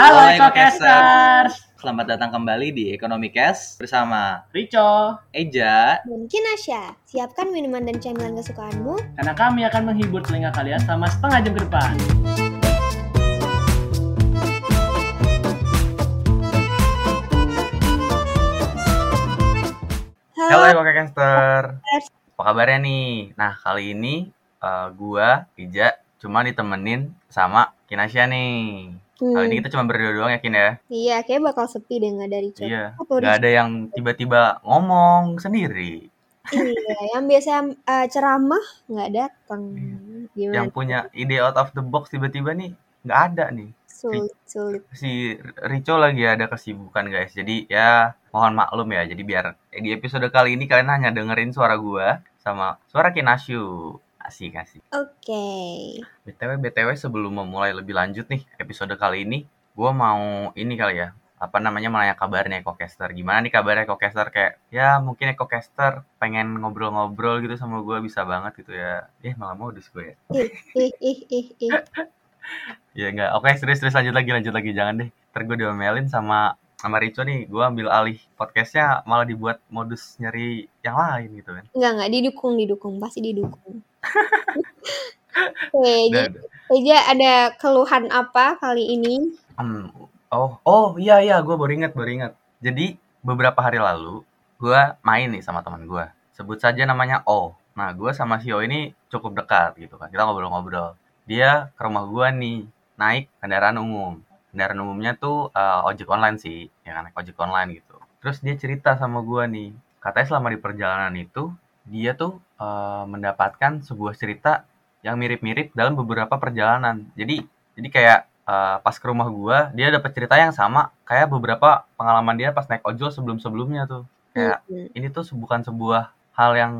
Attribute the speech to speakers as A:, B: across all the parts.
A: Halo Ekokasters,
B: Selamat datang kembali di Ekonomi Cash bersama
A: Rico,
B: Eja.
C: Dan Kinasya, siapkan minuman dan camilan kesukaanmu.
A: karena kami akan menghibur telinga kalian selama setengah jam ke depan.
B: Halo.
C: Yes.
B: Apa kabarnya nih? Nah, kali ini eh, gua, Eja, cuma ditemenin sama Kinasya nih. Kali ini
C: Hmm,
B: kita cuma berdua doang ya, Kin ya?
C: iya, kayak bakal sepi deh nggak dari chat.
B: Iya. Gak ada yang tiba-tiba ngomong sendiri.
C: Iya, yang biasa eh, ceramah nggak datang. Gimana?
B: Yang punya ide out of the box tiba-tiba nih nggak ada nih.
C: Sulit, sulit.
B: si Rico lagi ada kesibukan guys. Jadi ya mohon maklum ya. Jadi biar di episode kali ini kalian hanya dengerin suara gua sama suara Kinasyu. Asik asik.
C: Oke.
B: BTW BTW sebelum memulai lebih lanjut nih episode kali ini, gua mau ini kali ya. Apa namanya menanya kabarnya Ekocaster. Gimana nih kabarnya Ekocaster kayak ya mungkin Ekocaster pengen ngobrol-ngobrol gitu sama gua bisa banget gitu ya. Eh malah modus gue ya.
C: Ih, ih, ih, ih, ih.
B: Ya enggak. Oke, serius-serius lanjut lagi, lanjut lagi. Jangan deh. Ntar gue diomelin sama sama Rico nih. Gue ambil alih podcastnya malah dibuat modus nyari yang lain gitu kan.
C: Nggak, nggak didukung, didukung, pasti didukung. Oke, jadi Eja ada keluhan apa kali ini?
B: Hmm, oh, oh iya iya, gue baru inget, baru inget. Jadi beberapa hari lalu gue main nih sama teman gue. Sebut saja namanya O. Nah, gue sama si O ini cukup dekat gitu kan. Kita ngobrol-ngobrol. Dia ke rumah gue nih, naik kendaraan umum. Kendaraan umumnya tuh eh, ojek online sih, ya kan, ojek online gitu. Terus dia cerita sama gue nih, katanya selama di perjalanan itu dia tuh eh, mendapatkan sebuah cerita yang mirip-mirip dalam beberapa perjalanan. Jadi jadi kayak eh, pas ke rumah gua dia dapat cerita yang sama kayak beberapa pengalaman dia pas naik ojol sebelum-sebelumnya tuh. Kayak
C: Hmm,
B: ini tuh bukan sebuah hal yang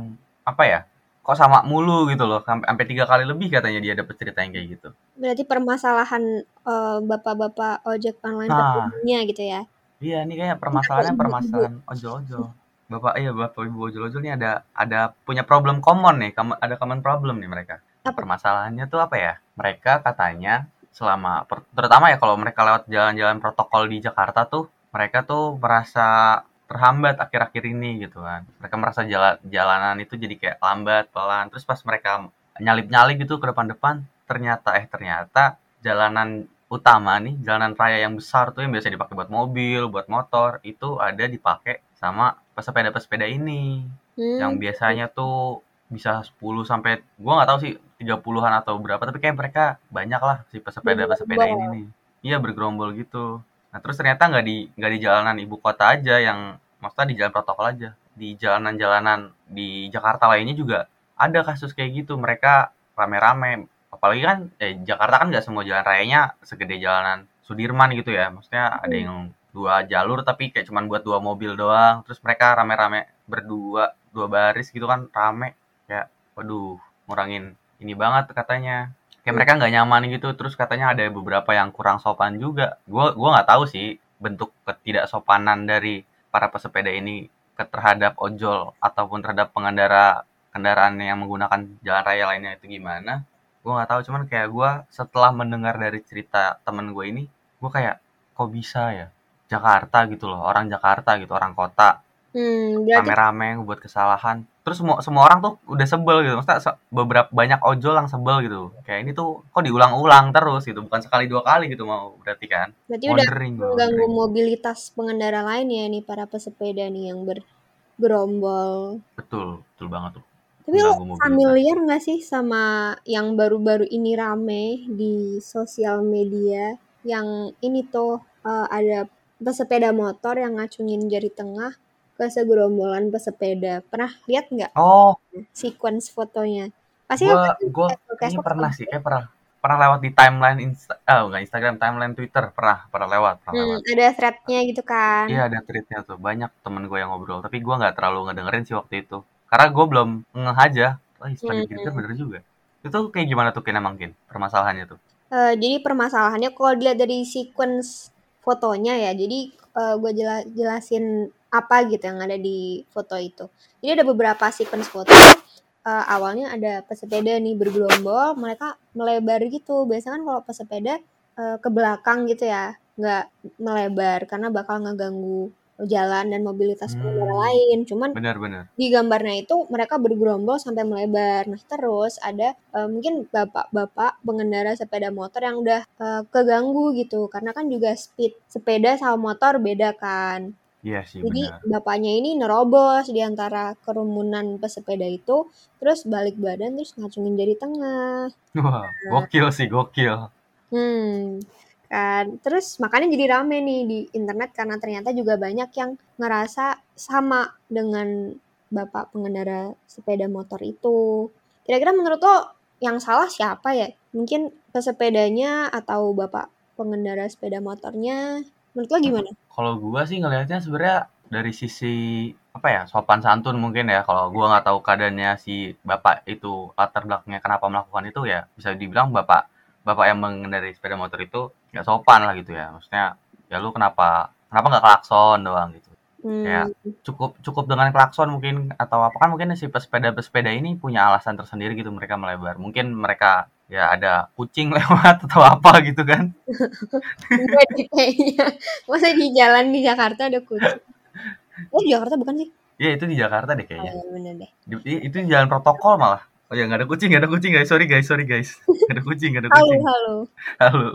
B: apa ya? Kok sama mulu gitu loh. Sampai sampai tiga kali lebih katanya dia dapat cerita yang kayak gitu.
C: Berarti permasalahan eh, bapak-bapak ojek online
B: Nah.
C: gitu ya?
B: Iya, ini kayak permasalahannya
C: ibu-ibu.
B: permasalahan ojol-ojol. Bapak iya bapak ibu ojol-ojol nih ada ada punya problem common nih, ada common problem nih mereka.
C: Apa?
B: Permasalahannya tuh apa ya? Mereka katanya selama terutama ya kalau mereka lewat jalan-jalan protokol di Jakarta tuh mereka tuh merasa terhambat akhir-akhir ini gitu kan. Mereka merasa jalan jalanan itu jadi kayak lambat, pelan. Terus pas mereka nyalip-nyalip gitu ke depan-depan, ternyata eh ternyata jalanan utama nih, jalanan raya yang besar tuh yang biasa dipakai buat mobil, buat motor, itu ada dipakai sama pesepeda-pesepeda ini
C: Hmm,
B: yang biasanya tuh bisa 10 sampai gua nggak tahu sih 30-an atau berapa tapi kayak mereka banyak lah si pesepeda-pesepeda ini nih. Iya bergerombol gitu. Nah, terus ternyata nggak di nggak di jalanan ibu kota aja yang maksudnya di jalan protokol aja. Di jalanan-jalanan di Jakarta lainnya juga ada kasus kayak gitu. Mereka rame-rame. Apalagi kan eh, Jakarta kan nggak semua jalan rayanya segede jalanan Sudirman gitu ya. Maksudnya ada
C: Hmm.
B: yang dua jalur tapi kayak cuman buat dua mobil doang. Terus mereka rame-rame berdua, dua baris gitu kan rame. Kayak waduh, ngurangin ini banget katanya. Kayak mereka nggak nyaman gitu. Terus katanya ada beberapa yang kurang sopan juga. Gua gua nggak tahu sih bentuk ketidaksopanan dari para pesepeda ini terhadap ojol ataupun terhadap pengendara kendaraan yang menggunakan jalan raya lainnya itu gimana. Gue nggak tahu cuman kayak gue setelah mendengar dari cerita temen gue ini, gue kayak kok bisa ya Jakarta gitu loh, orang Jakarta gitu, orang kota
C: hmm, berarti
B: rame-rame buat kesalahan. Terus semua semua orang tuh udah sebel gitu. Maksudnya se- beberapa banyak ojol yang sebel gitu. Kayak ini tuh kok diulang-ulang terus gitu, bukan sekali dua kali gitu mau berarti kan.
C: berarti udah
B: Wondering gue.
C: mengganggu mobilitas pengendara lain ya nih para pesepeda nih yang bergerombol.
B: Betul, betul banget tuh.
C: Tapi lo familiar nggak sih sama yang baru-baru ini rame di sosial media yang ini tuh eh, ada pesepeda motor yang ngacungin jari tengah ke segerombolan pesepeda. Pernah lihat nggak
B: Oh,
C: sequence fotonya? Pasti
B: gua gua
C: Facebook
B: kayaknya pernah sih,
C: gitu.
B: kayak pernah pernah lewat di timeline Insta, ah enggak Instagram, timeline Twitter pernah pernah lewat, pernah
C: Hmm,
B: lewat.
C: ada threadnya gitu kan.
B: Iya ada tweetnya tuh, banyak temen gue yang ngobrol, tapi gua nggak terlalu ngedengerin sih waktu itu, karena gue belum ngeh aja. Oh, setelah
C: Hmm.
B: dipikir bener juga. Itu kayak gimana tuh Kin emang Kin, permasalahannya tuh?
C: Eh, jadi permasalahannya kalau dilihat dari sequence fotonya ya, jadi eh, gue jela- jelasin apa gitu yang ada di foto itu. Jadi ada beberapa sequence foto. Eh, awalnya ada pesepeda nih bergerombol, mereka melebar gitu. Biasanya kan kalau pesepeda eh, ke belakang gitu ya. nggak melebar karena bakal ngeganggu jalan dan mobilitas pengendara
B: Hmm.
C: lain. Cuman
B: Benar-benar.
C: di gambarnya itu mereka bergerombol sampai melebar. Nah, terus ada eh, mungkin bapak-bapak pengendara sepeda motor yang udah eh, keganggu gitu karena kan juga speed sepeda sama motor beda kan.
B: Iya sih
C: Jadi
B: benar.
C: bapaknya ini nerobos di antara kerumunan pesepeda itu, terus balik badan terus ngacungin jari tengah.
B: Wah, gokil sih, gokil.
C: Hmm, kan. Terus makanya jadi rame nih di internet karena ternyata juga banyak yang ngerasa sama dengan bapak pengendara sepeda motor itu. Kira-kira menurut lo yang salah siapa ya? Mungkin pesepedanya atau bapak pengendara sepeda motornya? Menurut lo gimana?
B: Kalau gua sih ngelihatnya sebenarnya dari sisi apa ya sopan santun mungkin ya. Kalau gua nggak tahu keadaannya si bapak itu latar belakangnya kenapa melakukan itu ya bisa dibilang bapak bapak yang mengendarai sepeda motor itu nggak sopan lah gitu ya. Maksudnya ya lu kenapa kenapa nggak klakson doang? gitu.
C: Hmm,
B: Kayak cukup cukup dengan klakson mungkin atau apa kan mungkin si pesepeda pesepeda ini punya alasan tersendiri gitu mereka melebar. Mungkin mereka ya ada kucing lewat atau apa gitu kan
C: enggak kayaknya. Masa di jalan di Jakarta ada kucing? Oh, di Jakarta bukan sih?
B: ya itu di Jakarta deh
C: Oh,
B: kayaknya
C: iya bener deh.
B: Di- itu di jalan protokol malah oh ya nggak ada kucing nggak ada kucing guys sorry guys sorry guys nggak ada kucing nggak ada
C: Halo,
B: kucing
C: halo.
B: halo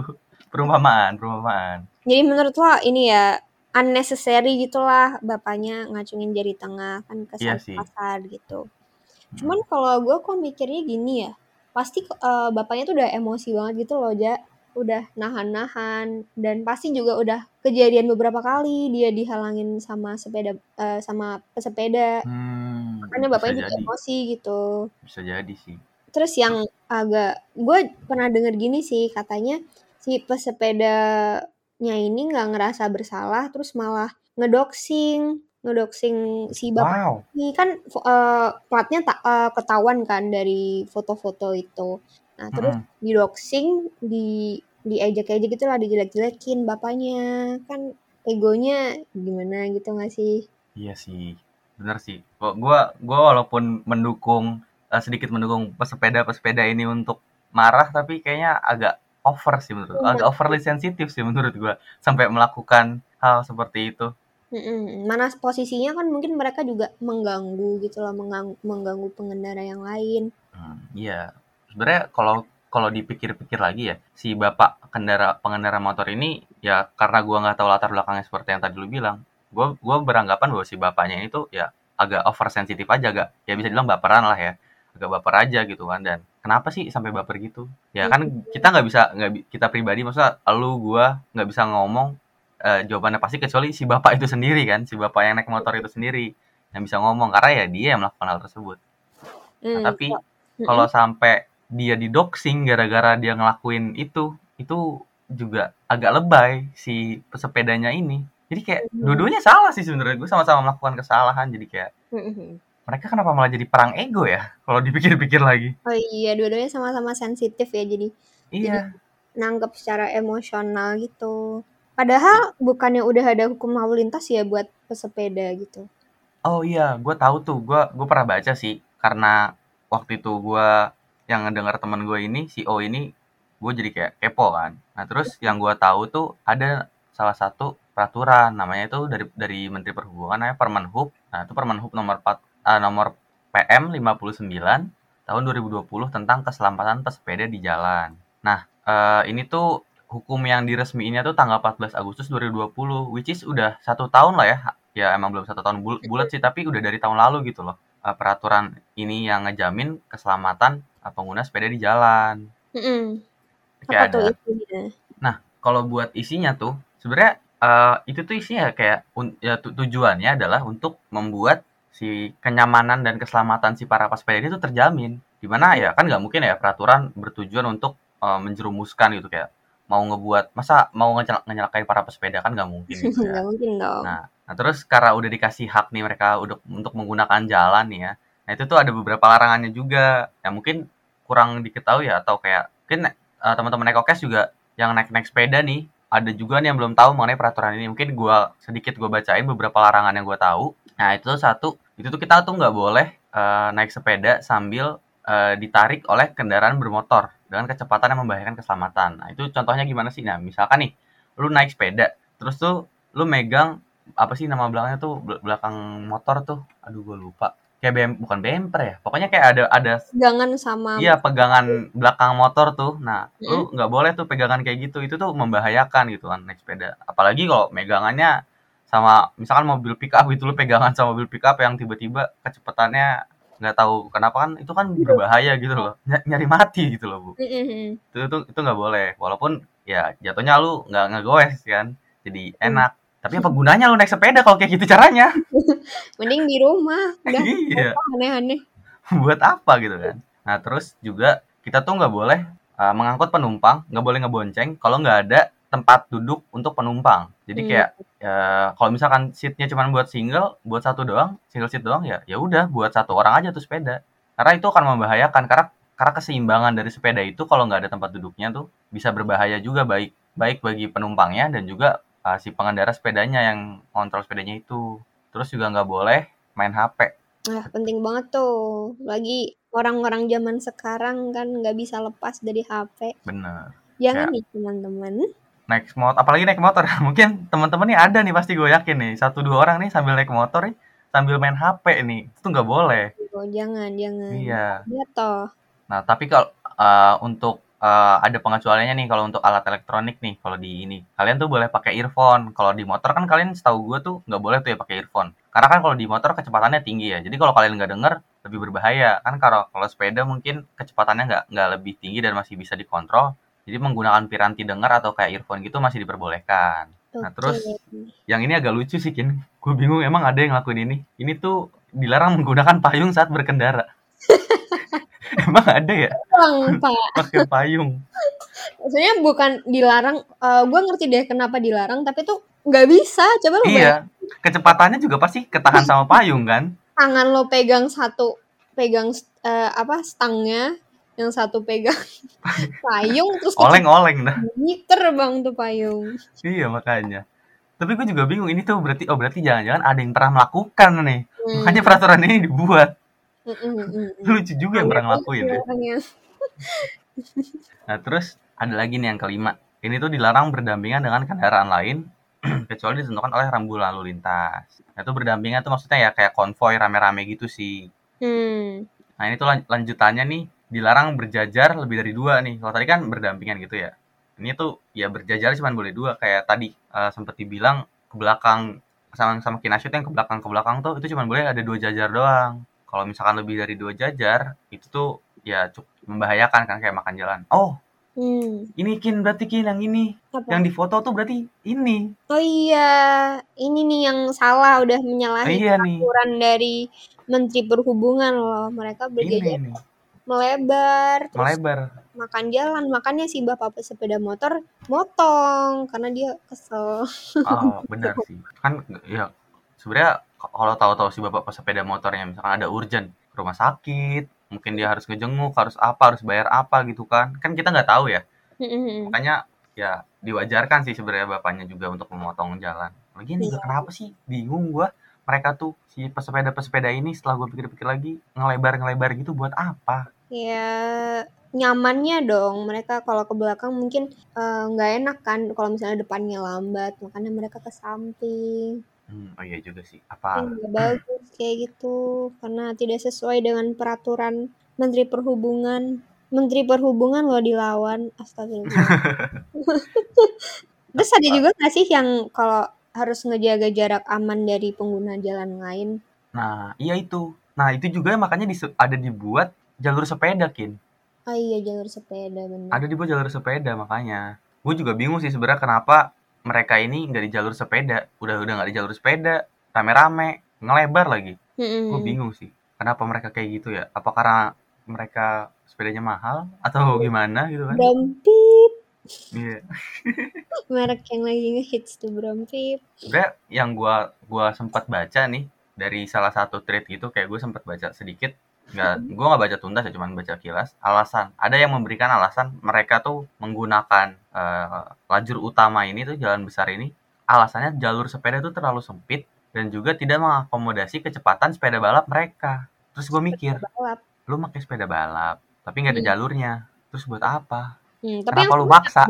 B: perumpamaan perumpamaan
C: Jadi menurut lo ini ya unnecessary gitulah bapaknya ngacungin jari tengah kan
B: Iya
C: kesan
B: sih.
C: kasar gitu. Cuman kalau gue kok mikirnya gini ya, pasti eh, bapaknya tuh udah emosi banget gitu loh, Ja. Udah nahan-nahan dan pasti juga udah kejadian beberapa kali dia dihalangin sama sepeda eh, sama pesepeda.
B: hmm,
C: Makanya bapaknya juga
B: jadi
C: emosi gitu.
B: bisa jadi sih
C: Terus yang agak gue pernah denger gini sih katanya si pesepedanya ini nggak ngerasa bersalah terus malah ngedoxing ngedoxing si bapak
B: wow
C: ini kan eh, platnya tak eh, ketahuan kan dari foto-foto itu. Nah terus
B: Mm-mm.
C: di doxing di diejek-ejek gitu lah dijelek-jelekin bapaknya kan egonya gimana gitu nggak sih?
B: iya sih bener sih gua gua gua walaupun mendukung eh, sedikit mendukung pesepeda pesepeda ini untuk marah tapi kayaknya agak over sih menurut
C: Iya.
B: agak overly sensitif sih menurut gua sampai melakukan hal seperti itu
C: Mm-mm. Mana posisinya kan mungkin mereka juga mengganggu gitu loh, mengganggu, mengganggu pengendara yang lain.
B: Hmm, iya. Sebenarnya kalau kalau dipikir-pikir lagi ya, si bapak kendara pengendara motor ini ya karena gua nggak tahu latar belakangnya seperti yang tadi lu bilang, gua gua beranggapan bahwa si bapaknya ini tuh ya agak oversensitif aja, agak ya bisa dibilang baperan lah ya, agak baper aja gitu kan. Dan kenapa sih sampai baper gitu? Ya kan kita nggak bisa nggak kita pribadi, maksudnya lu gua nggak bisa ngomong eh, jawabannya pasti kecuali si bapak itu sendiri kan, si bapak yang naik motor itu sendiri yang bisa ngomong karena ya dia yang melakukan hal tersebut. Nah,
C: Hmm,
B: tapi
C: mm-mm.
B: kalau sampai dia didoxing gara-gara dia ngelakuin itu, itu juga agak lebay si pesepedanya ini. Jadi kayak
C: Mhm.
B: dua-duanya salah sih sebenarnya gue sama-sama melakukan kesalahan. Jadi kayak
C: Mm-mm.
B: mereka kenapa malah jadi perang ego ya? Kalau dipikir-pikir lagi.
C: Oh iya, dua-duanya sama-sama sensitif ya, jadi
B: Iya.
C: nanggep secara emosional gitu. Padahal bukannya udah ada hukum lalu lintas ya buat pesepeda gitu.
B: Oh iya, gue tahu tuh. Gue gue pernah baca sih karena waktu itu gue yang ngedengar temen gue ini si O ini gue jadi kayak kepo kan. Nah terus yang gue tahu tuh ada salah satu peraturan namanya itu dari dari Menteri Perhubungan namanya Permenhub. Nah itu Permenhub nomor 4 eh, nomor PM 59 tahun 2020 tentang keselamatan pesepeda di jalan. Nah eh, ini tuh hukum yang diresmiinnya tuh tanggal 14 Agustus 2020 which is udah satu tahun lah ya. Ya emang belum satu tahun bul- bulat sih tapi udah dari tahun lalu gitu loh. Eh, peraturan ini yang ngejamin keselamatan eh, pengguna sepeda di jalan. Kayak
C: Apa tuh
B: ada.
C: isinya?
B: kalau buat isinya tuh sebenarnya eh, itu tuh isinya kayak ya tu- tujuannya adalah untuk membuat si kenyamanan dan keselamatan si para pesepeda ini tuh terjamin. Di mana ya kan nggak mungkin ya peraturan bertujuan untuk eh, menjerumuskan gitu kayak mau ngebuat masa mau ngecel- ngenyelakain para pesepeda kan nggak mungkin gitu ya
C: Nggak mungkin dong.
B: Nah, nah terus karena udah dikasih hak nih mereka udah untuk menggunakan jalan nih ya. Nah, itu tuh ada beberapa larangannya juga yang mungkin kurang diketahui ya atau kayak mungkin eh, teman-teman ekokes juga yang naik-naik sepeda nih ada juga nih yang belum tahu mengenai peraturan ini. Mungkin gua sedikit gua bacain beberapa larangan yang gua tahu. Nah, itu tuh satu, itu tuh kita tuh nggak boleh eh, naik sepeda sambil eh, ditarik oleh kendaraan bermotor dengan kecepatan yang membahayakan keselamatan. Nah, itu contohnya gimana sih? Nah, misalkan nih lu naik sepeda terus tuh lu megang apa sih nama belakangnya tuh? Bel- belakang motor tuh. Aduh gue lupa. Kayak bem bukan bemper ya? Pokoknya kayak ada ada
C: Pegangan sama
B: iya pegangan belakang motor tuh. Nah lu nggak boleh tuh pegangan kayak gitu. Itu tuh membahayakan gitu kan naik sepeda. Apalagi kalau megangannya sama misalkan mobil pick up gitu lu pegangan sama mobil pick up yang tiba-tiba kecepatannya nggak tahu kenapa kan itu kan berbahaya gitu loh. Ny- nyari mati gitu loh bu. Itu itu itu nggak boleh. Walaupun ya jatuhnya lu nggak ngegoes kan jadi enak. Tapi apa gunanya lu naik sepeda kalau kayak gitu caranya?
C: Mending di rumah. Udah
B: iya.
C: aneh-aneh.
B: buat apa gitu kan. Nah terus juga kita tuh nggak boleh uh, mengangkut penumpang nggak boleh ngebonceng. Kalau nggak ada tempat duduk untuk penumpang jadi
C: Hmm.
B: kayak ya, kalau misalkan seatnya cuma buat single buat satu doang single seat doang ya ya udah buat satu orang aja tuh sepeda karena itu akan membahayakan karena karena keseimbangan dari sepeda itu kalau nggak ada tempat duduknya tuh bisa berbahaya juga baik baik bagi penumpangnya dan juga uh, si pengendara sepedanya yang kontrol sepedanya itu terus juga nggak boleh main HP
C: Nah, penting banget tuh. Lagi orang-orang zaman sekarang kan nggak bisa lepas dari HP.
B: bener
C: Jangan
B: Ya.
C: nih teman-teman.
B: Naik motor apalagi naik motor. Mungkin teman-teman nih ada nih pasti gue yakin nih. Satu dua orang nih sambil naik motor nih sambil main HP nih. Itu nggak boleh.
C: Oh, jangan, jangan.
B: iya.
C: Iya toh.
B: nah tapi kalau uh, untuk uh, ada pengecualiannya nih kalau untuk alat elektronik nih kalau di ini. Kalian tuh boleh pakai earphone. Kalau di motor kan kalian setahu gue tuh nggak boleh tuh ya pakai earphone. Karena kan kalau di motor kecepatannya tinggi ya. Jadi kalau kalian nggak denger lebih berbahaya. Kan kalau kalau sepeda mungkin kecepatannya nggak nggak lebih tinggi dan masih bisa dikontrol jadi menggunakan piranti dengar atau kayak earphone gitu masih diperbolehkan Nah,
C: Oke.
B: terus yang ini agak lucu sih Kin. Gue bingung emang ada yang ngelakuin ini. Ini tuh dilarang menggunakan payung saat berkendara. emang ada ya
C: Pak.
B: pakai payung?
C: Maksudnya bukan dilarang. eh gue ngerti deh kenapa dilarang, tapi tuh nggak bisa. Coba lo bayangin,
B: Iya. Kecepatannya juga pasti ketahan sama payung kan?
C: tangan lo pegang satu, pegang eh, apa stangnya, yang satu pegang payung, terus
B: Oleng-oleng dah.
C: Ngiter bang tuh payung.
B: Iya makanya. Tapi gue juga bingung ini tuh berarti oh berarti jangan-jangan ada yang pernah melakukan nih.
C: Hmm.
B: Makanya peraturan ini dibuat.
C: Mm, mm, mm, mm.
B: Lucu juga yang pernah ngelakuin ya. Nah, terus ada lagi nih yang kelima. Ini tuh dilarang berdampingan dengan kendaraan lain kecuali ditentukan oleh rambu lalu lintas. Nah, itu berdampingan tuh maksudnya ya kayak konvoy rame-rame gitu sih.
C: Hmm.
B: Nah, ini tuh lan- lanjutannya nih dilarang berjajar lebih dari dua nih. Kalau tadi kan berdampingan gitu ya. Ini tuh ya berjajar cuma boleh dua kayak tadi eh, sempat dibilang ke belakang sama sama Kinashoot yang ke belakang ke belakang tuh itu cuma boleh ada dua jajar doang. Kalau misalkan lebih dari dua jajar itu tuh ya cukup membahayakan kan kayak makan jalan. Oh,
C: Hmm.
B: ini Kin berarti Kin yang ini.
C: Apa?
B: Yang di foto tuh berarti ini.
C: Oh iya, ini nih yang salah udah menyalahi
B: iya nih.
C: aturan dari Menteri Perhubungan loh. Mereka
B: Ini
C: berjajar. Melebar, terus
B: Melebar.
C: makan jalan. Makanya si bapak pesepeda motor motong karena dia kesel.
B: Oh, benar sih. Kan ya sebenarnya kalau tahu-tahu si bapak pesepeda motornya misalkan ada urgent rumah sakit, mungkin dia harus ngejenguk, harus apa, harus bayar apa gitu kan. Kan kita nggak tahu ya. Makanya ya diwajarkan sih sebenarnya bapaknya juga untuk memotong jalan. Lagian juga
C: Iya.
B: kenapa sih? Bingung gua. Mereka tuh si pesepeda-pesepeda ini setelah gue pikir-pikir lagi ngelebar-ngelebar gitu buat apa?
C: Ya nyamannya dong. Mereka kalau ke belakang mungkin eh, nggak enak kan kalau misalnya depannya lambat, makanya mereka ke samping.
B: Hmm, oh iya juga sih. Apa?
C: nggak bagus kayak gitu karena tidak sesuai dengan peraturan Menteri Perhubungan. Menteri Perhubungan loh dilawan, astagfirullah. Terus ada juga nggak sih yang kalau harus ngejaga jarak aman dari pengguna jalan lain?
B: Nah, iya itu. Nah, itu juga makanya ada dibuat jalur sepeda, Kin.
C: Oh iya jalur sepeda bener.
B: Ada dibuat jalur sepeda makanya. Gue juga bingung sih sebenarnya kenapa mereka ini nggak di jalur sepeda. Udah udah nggak di jalur sepeda, rame-rame, ngelebar lagi.
C: Mm-mm.
B: Gue bingung sih. Kenapa mereka kayak gitu ya? Apa karena mereka sepedanya mahal atau gimana gitu kan?
C: Brompip,
B: Iya.
C: merek yang lagi ngehits tuh Brompip.
B: Sebenarnya yang gua gua sempat baca nih dari salah satu thread gitu kayak gue sempat baca sedikit nggak gue nggak baca tuntas ya cuman baca kilas alasan ada yang memberikan alasan mereka tuh menggunakan eh, lajur utama ini tuh jalan besar ini alasannya jalur sepeda tuh terlalu sempit dan juga tidak mengakomodasi kecepatan sepeda balap mereka terus gue mikir
C: Balap.
B: lu pakai sepeda balap tapi nggak ada
C: Hmm.
B: jalurnya terus buat apa
C: Hmm, tapi yang
B: kenapa lu maksa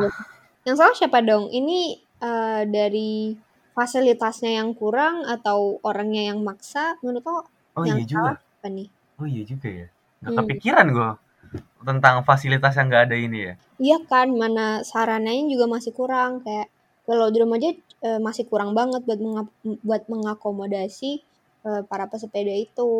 C: yang salah siapa dong? Ini eh, dari fasilitasnya yang kurang atau orangnya yang maksa menurut lo
B: Oh
C: yang
B: iya juga.
C: salah apa nih
B: Oh iya juga ya. Gak
C: Hmm.
B: kepikiran gue tentang fasilitas yang gak ada ini ya.
C: iya kan mana sarananya juga masih kurang kayak velodrome aja eh, masih kurang banget buat menga- buat mengakomodasi eh, para pesepeda itu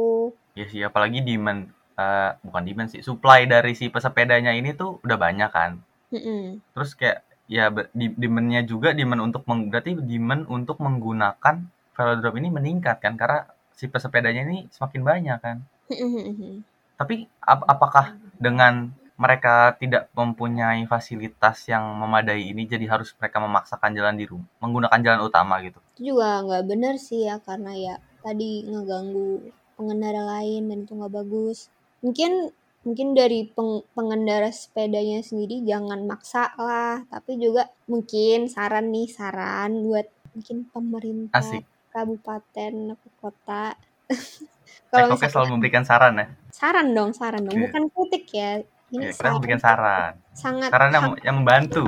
B: Ya sih, apalagi demand eh, bukan demand sih, supply dari si pesepedanya ini tuh udah banyak kan.
C: Mm-mm.
B: Terus kayak ya di demand-nya juga demand untuk meng, berarti demand untuk menggunakan velodrome ini meningkat kan karena si pesepedanya ini semakin banyak kan. Tapi ap- apakah dengan mereka tidak mempunyai fasilitas yang memadai ini jadi harus mereka memaksakan jalan di rumah, menggunakan jalan utama gitu.
C: itu juga nggak benar sih ya karena ya tadi ngeganggu pengendara lain dan itu nggak bagus mungkin mungkin dari peng- pengendara sepedanya sendiri jangan maksa lah tapi juga mungkin saran nih saran buat mungkin pemerintah
B: Asik.
C: kabupaten atau kota kalau misalnya
B: selalu memberikan saran ya.
C: saran dong saran dong bukan kritik ya ini
B: Ya, kita
C: saran
B: memberikan saran.
C: sangat
B: Saran yang, yang membantu.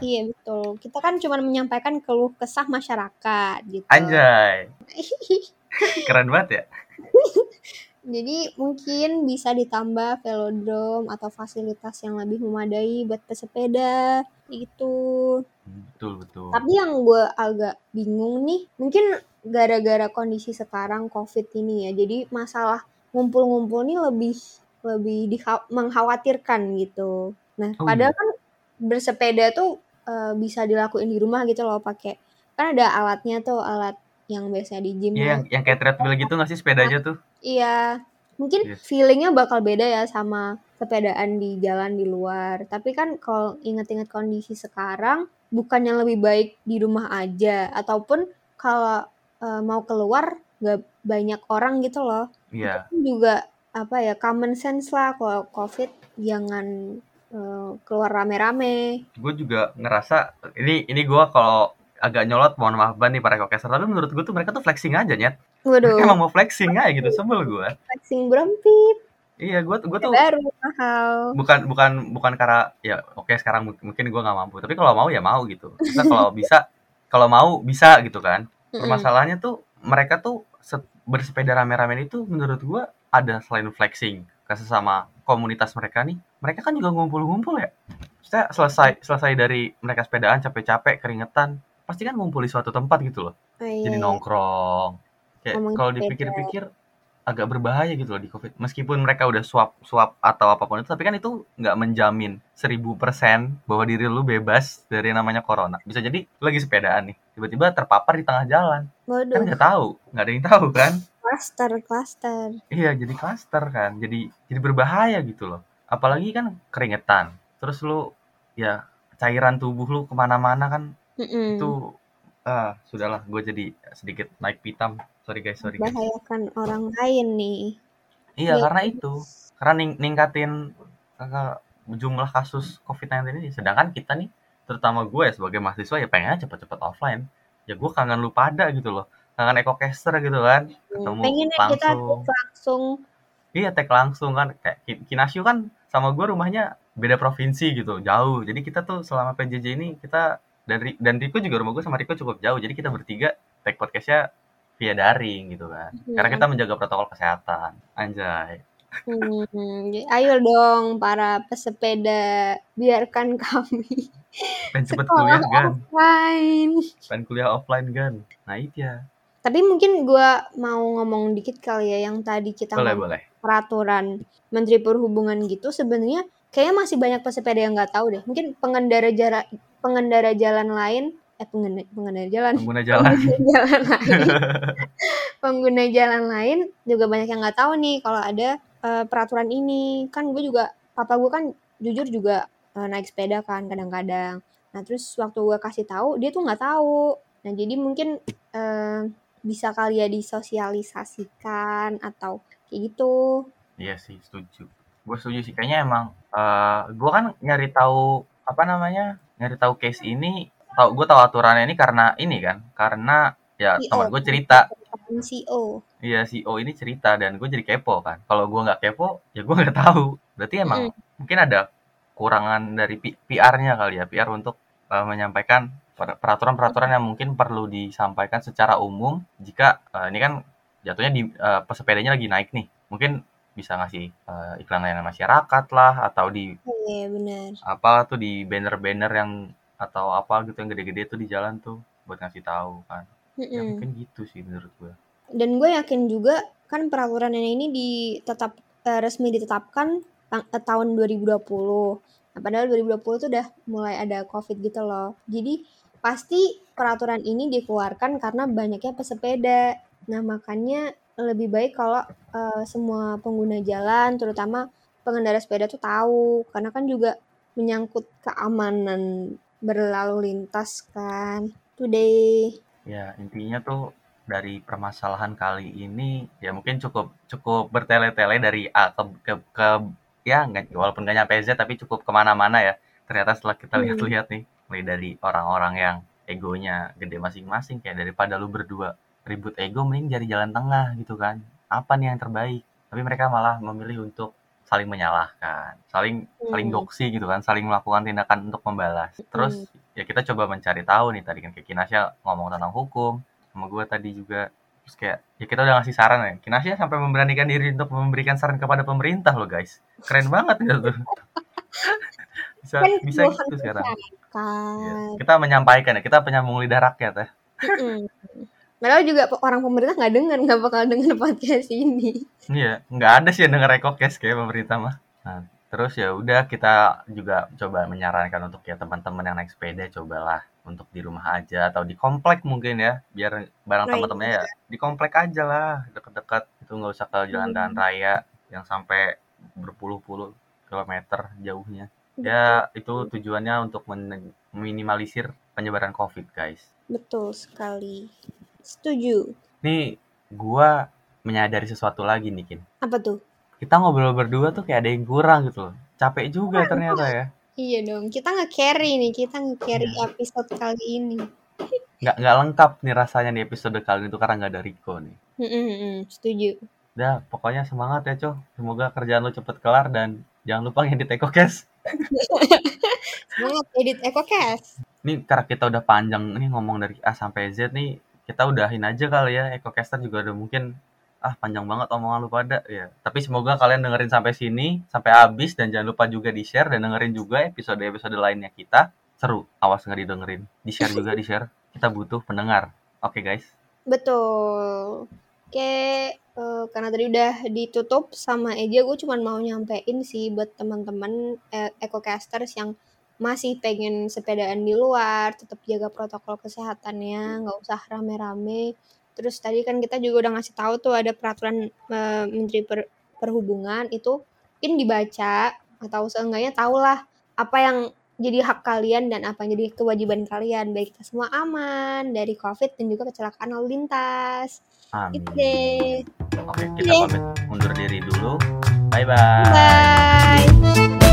C: iya betul kita kan cuma menyampaikan keluh kesah masyarakat gitu
B: Anjay. Keren banget ya.
C: Jadi mungkin bisa ditambah velodrome atau fasilitas yang lebih memadai buat pesepeda gitu.
B: Betul, betul.
C: Tapi yang gue agak bingung nih, mungkin gara-gara kondisi sekarang COVID ini ya. Jadi masalah ngumpul-ngumpul nih lebih lebih mengkhawatirkan gitu. Nah,
B: Oh,
C: padahal
B: iya.
C: kan bersepeda tuh eh, bisa dilakuin di rumah gitu loh pakai kan ada alatnya tuh alat yang biasanya di gym
B: Iya,
C: ya.
B: yang, yang kayak treadmill gitu nggak sih sepedanya tuh?
C: Iya, mungkin
B: Yes.
C: feelingnya bakal beda ya sama sepedaan di jalan di luar. Tapi kan kalau inget-inget kondisi sekarang, bukannya lebih baik di rumah aja, ataupun kalau eh, mau keluar nggak banyak orang gitu loh.
B: Iya.
C: Itu juga apa ya common sense lah kalau COVID jangan eh, keluar rame-rame.
B: Gue juga ngerasa ini ini gue kalau agak nyolot mohon maaf banget nih para kokeser tapi menurut gue tuh mereka tuh flexing aja nyet
C: Waduh,
B: mereka emang mau flexing aja gitu sebel gue
C: flexing berempit,
B: iya gue gue tuh
C: baru mahal.
B: bukan bukan bukan karena ya oke sekarang mungkin- gue nggak mampu tapi kalau mau ya mau gitu. Kita kalau bisa kalau mau bisa gitu kan. Permasalahannya tuh mereka tuh se- bersepeda rame-rame itu menurut gua ada selain flexing ke sesama komunitas mereka nih mereka kan juga ngumpul-ngumpul ya. Maksudnya selesai selesai dari mereka sepedaan capek-capek keringetan pasti kan ngumpul di suatu tempat gitu loh.
C: Oh, iya,
B: jadi nongkrong. Kayak kalau dipikir-pikir agak berbahaya gitu loh di covid. Meskipun mereka udah swap swap atau apa pun itu tapi kan itu nggak menjamin 1000% bahwa diri lu bebas dari namanya corona. Bisa jadi lagi sepedaan nih tiba-tiba terpapar di tengah jalan. Kan
C: Waduh,
B: nggak tahu nggak ada yang tahu kan?
C: Cluster, cluster.
B: iya jadi klaster kan. Jadi jadi berbahaya gitu loh. Apalagi kan keringetan. Terus lu ya cairan tubuh lu ke mana-mana kan
C: Mm-mm.
B: itu ah sudahlah gue jadi sedikit naik pitam sorry guys sorry guys.
C: Membahayakan orang lain nih.
B: iya
C: Ya.
B: karena itu. Karena ning- ningkatin eh, jumlah kasus covid-19 ini. Sedangkan kita nih terutama gue ya sebagai mahasiswa ya pengennya cepet-cepet offline. Ya gue kangen lu pada gitu loh. Kangen ekocaster gitu kan. Ketemu
C: Pengennya kita
B: langsung.
C: langsung.
B: Iya tag langsung kan. Kayak Ki- Kinasio kan sama gue rumahnya beda provinsi gitu jauh. Jadi kita tuh selama PJJ ini kita dan dan Riko juga rumah gue sama Riko cukup jauh. Jadi kita bertiga tag podcastnya via daring gitu kan. Karena kita menjaga protokol kesehatan. Anjay.
C: Hmm, jadi ayo dong para pesepeda, biarkan kami
B: pengen cepet
C: sekolah
B: kuliah kan
C: offline.
B: pengen kuliah offline kan nah itu ya.
C: Tapi mungkin gua mau ngomong dikit kali ya yang tadi kita
B: boleh boleh.
C: peraturan Menteri Perhubungan gitu sebenarnya kayaknya masih banyak pesepeda yang nggak tahu deh. Mungkin pengendara jalan pengendara jalan lain eh pengendara, pengendara jalan.
B: Pengguna jalan.
C: Pengguna jalan lain. Pengguna jalan lain juga banyak yang nggak tahu nih kalau ada eh, peraturan ini. Kan gue juga papa gue kan jujur juga eh, naik sepeda kan kadang-kadang. Nah terus waktu gue kasih tahu dia tuh nggak tahu. Nah jadi mungkin eh, bisa kali ya disosialisasikan atau kayak gitu.
B: Iya sih setuju. Gue setuju sih. Kayaknya emang eh gue kan nyari tahu apa namanya nyari tahu case ini tahu gue tahu aturannya ini karena ini kan karena ya
C: CEO.
B: teman gue cerita
C: CEO
B: Iya CEO ini cerita dan gue jadi kepo kan. Kalau gue nggak kepo, ya gue nggak tahu. Berarti emang mungkin ada kurangan dari PR-nya kali ya, PR untuk uh, menyampaikan per- peraturan-peraturan yang mungkin perlu disampaikan secara umum jika eh, ini kan jatuhnya di eh, pesepedanya lagi naik nih. Mungkin bisa ngasih eh, iklan layanan masyarakat lah atau di
C: Iya benar.
B: apa tuh di banner-banner yang atau apa gitu yang gede-gede tuh di jalan tuh buat ngasih tahu kan. Ya
C: Mm-mm.
B: mungkin gitu sih menurut gue.
C: Dan gue yakin juga kan peraturan ini ditetap eh, resmi ditetapkan eh, tahun 2020. Nah, padahal 2020 tuh udah mulai ada COVID gitu loh. Jadi pasti peraturan ini dikeluarkan karena banyaknya pesepeda. Nah, makanya lebih baik kalau eh, semua pengguna jalan, terutama pengendara sepeda tuh tahu karena kan juga menyangkut keamanan berlalu lintas kan. Today.
B: Ya, intinya tuh dari permasalahan kali ini ya mungkin cukup cukup bertele-tele dari A ke ke, ke ya nggak walaupun nggak nyampe Z tapi cukup ke mana-mana ya. Ternyata setelah kita
C: Hmm.
B: lihat-lihat nih, mulai dari orang-orang yang egonya gede masing-masing kayak daripada lu berdua ribut ego mending jadi jalan tengah gitu kan. Apa nih yang terbaik? Tapi mereka malah memilih untuk saling menyalahkan, saling saling
C: Hmm.
B: doksi gitu kan, saling melakukan tindakan untuk membalas. Terus ya kita coba mencari tahu nih tadi kan kayak Kinasya ngomong tentang hukum, sama gue tadi juga. Terus kayak ya kita udah ngasih saran ya Kinasya sampai memberanikan diri untuk memberikan saran kepada pemerintah loh guys. Keren banget gitu. Tuh bisa
C: Kan
B: bisa gitu sekarang. Ya, kita menyampaikan ya kita penyambung lidah rakyat ya
C: Padahal juga orang pemerintah nggak dengar, nggak bakal denger podcast ini.
B: iya nggak ada sih yang denger ekokes kayak pemerintah mah nah, terus ya udah kita juga coba menyarankan untuk ya teman-teman yang naik sepeda cobalah untuk di rumah aja atau di komplek mungkin ya biar bareng
C: Right.
B: teman-temannya ya di komplek aja lah deket-deket itu nggak usah ke jalan-jalan
C: Hmm.
B: raya yang sampai berpuluh-puluh kilometer jauhnya ya itu tujuannya untuk meminimalisir penyebaran covid guys
C: Betul sekali. Setuju.
B: nih gua menyadari sesuatu lagi nih Kin
C: Apa tuh?
B: kita ngobrol berdua tuh kayak ada yang kurang gitu loh capek juga ternyata ya
C: Iya dong, kita nge-carry nih, kita nge-carry episode kali ini.
B: nggak nggak lengkap nih rasanya di episode kali ini tuh karena nggak ada Riko nih
C: Mm-mm-mm, setuju.
B: udah pokoknya semangat ya cow semoga kerjaan lo cepet kelar dan jangan lupa ngedit EcoCast
C: Semangat edit EcoCast.
B: Nih karena kita udah panjang nih ngomong dari A sampai Z nih, kita udahin aja kali ya. EcoCaster juga udah mungkin ah panjang banget omongan lu pada ya. Tapi semoga kalian dengerin sampai sini, sampai habis dan jangan lupa juga di-share dan dengerin juga episode-episode lainnya kita. Seru, awas nggak didengerin. Di-share juga, di-share. Kita butuh pendengar. Oke guys.
C: Betul. Oke, eh, karena tadi udah ditutup sama Eja, gue cuma mau nyampein sih buat teman-teman eh, EcoCasters yang masih pengen sepedaan di luar, tetap jaga protokol kesehatannya, nggak usah rame-rame. Terus tadi kan kita juga udah ngasih tahu tuh ada peraturan eh, Menteri Per- Perhubungan itu mungkin dibaca atau seenggaknya tahulah apa yang jadi hak kalian dan apa yang jadi kewajiban kalian biar kita semua aman dari COVID dan juga kecelakaan lalu lintas.
B: Amin.
C: Itu deh.
B: Oke, kita pamit undur diri dulu. Bye-bye.
C: Bye.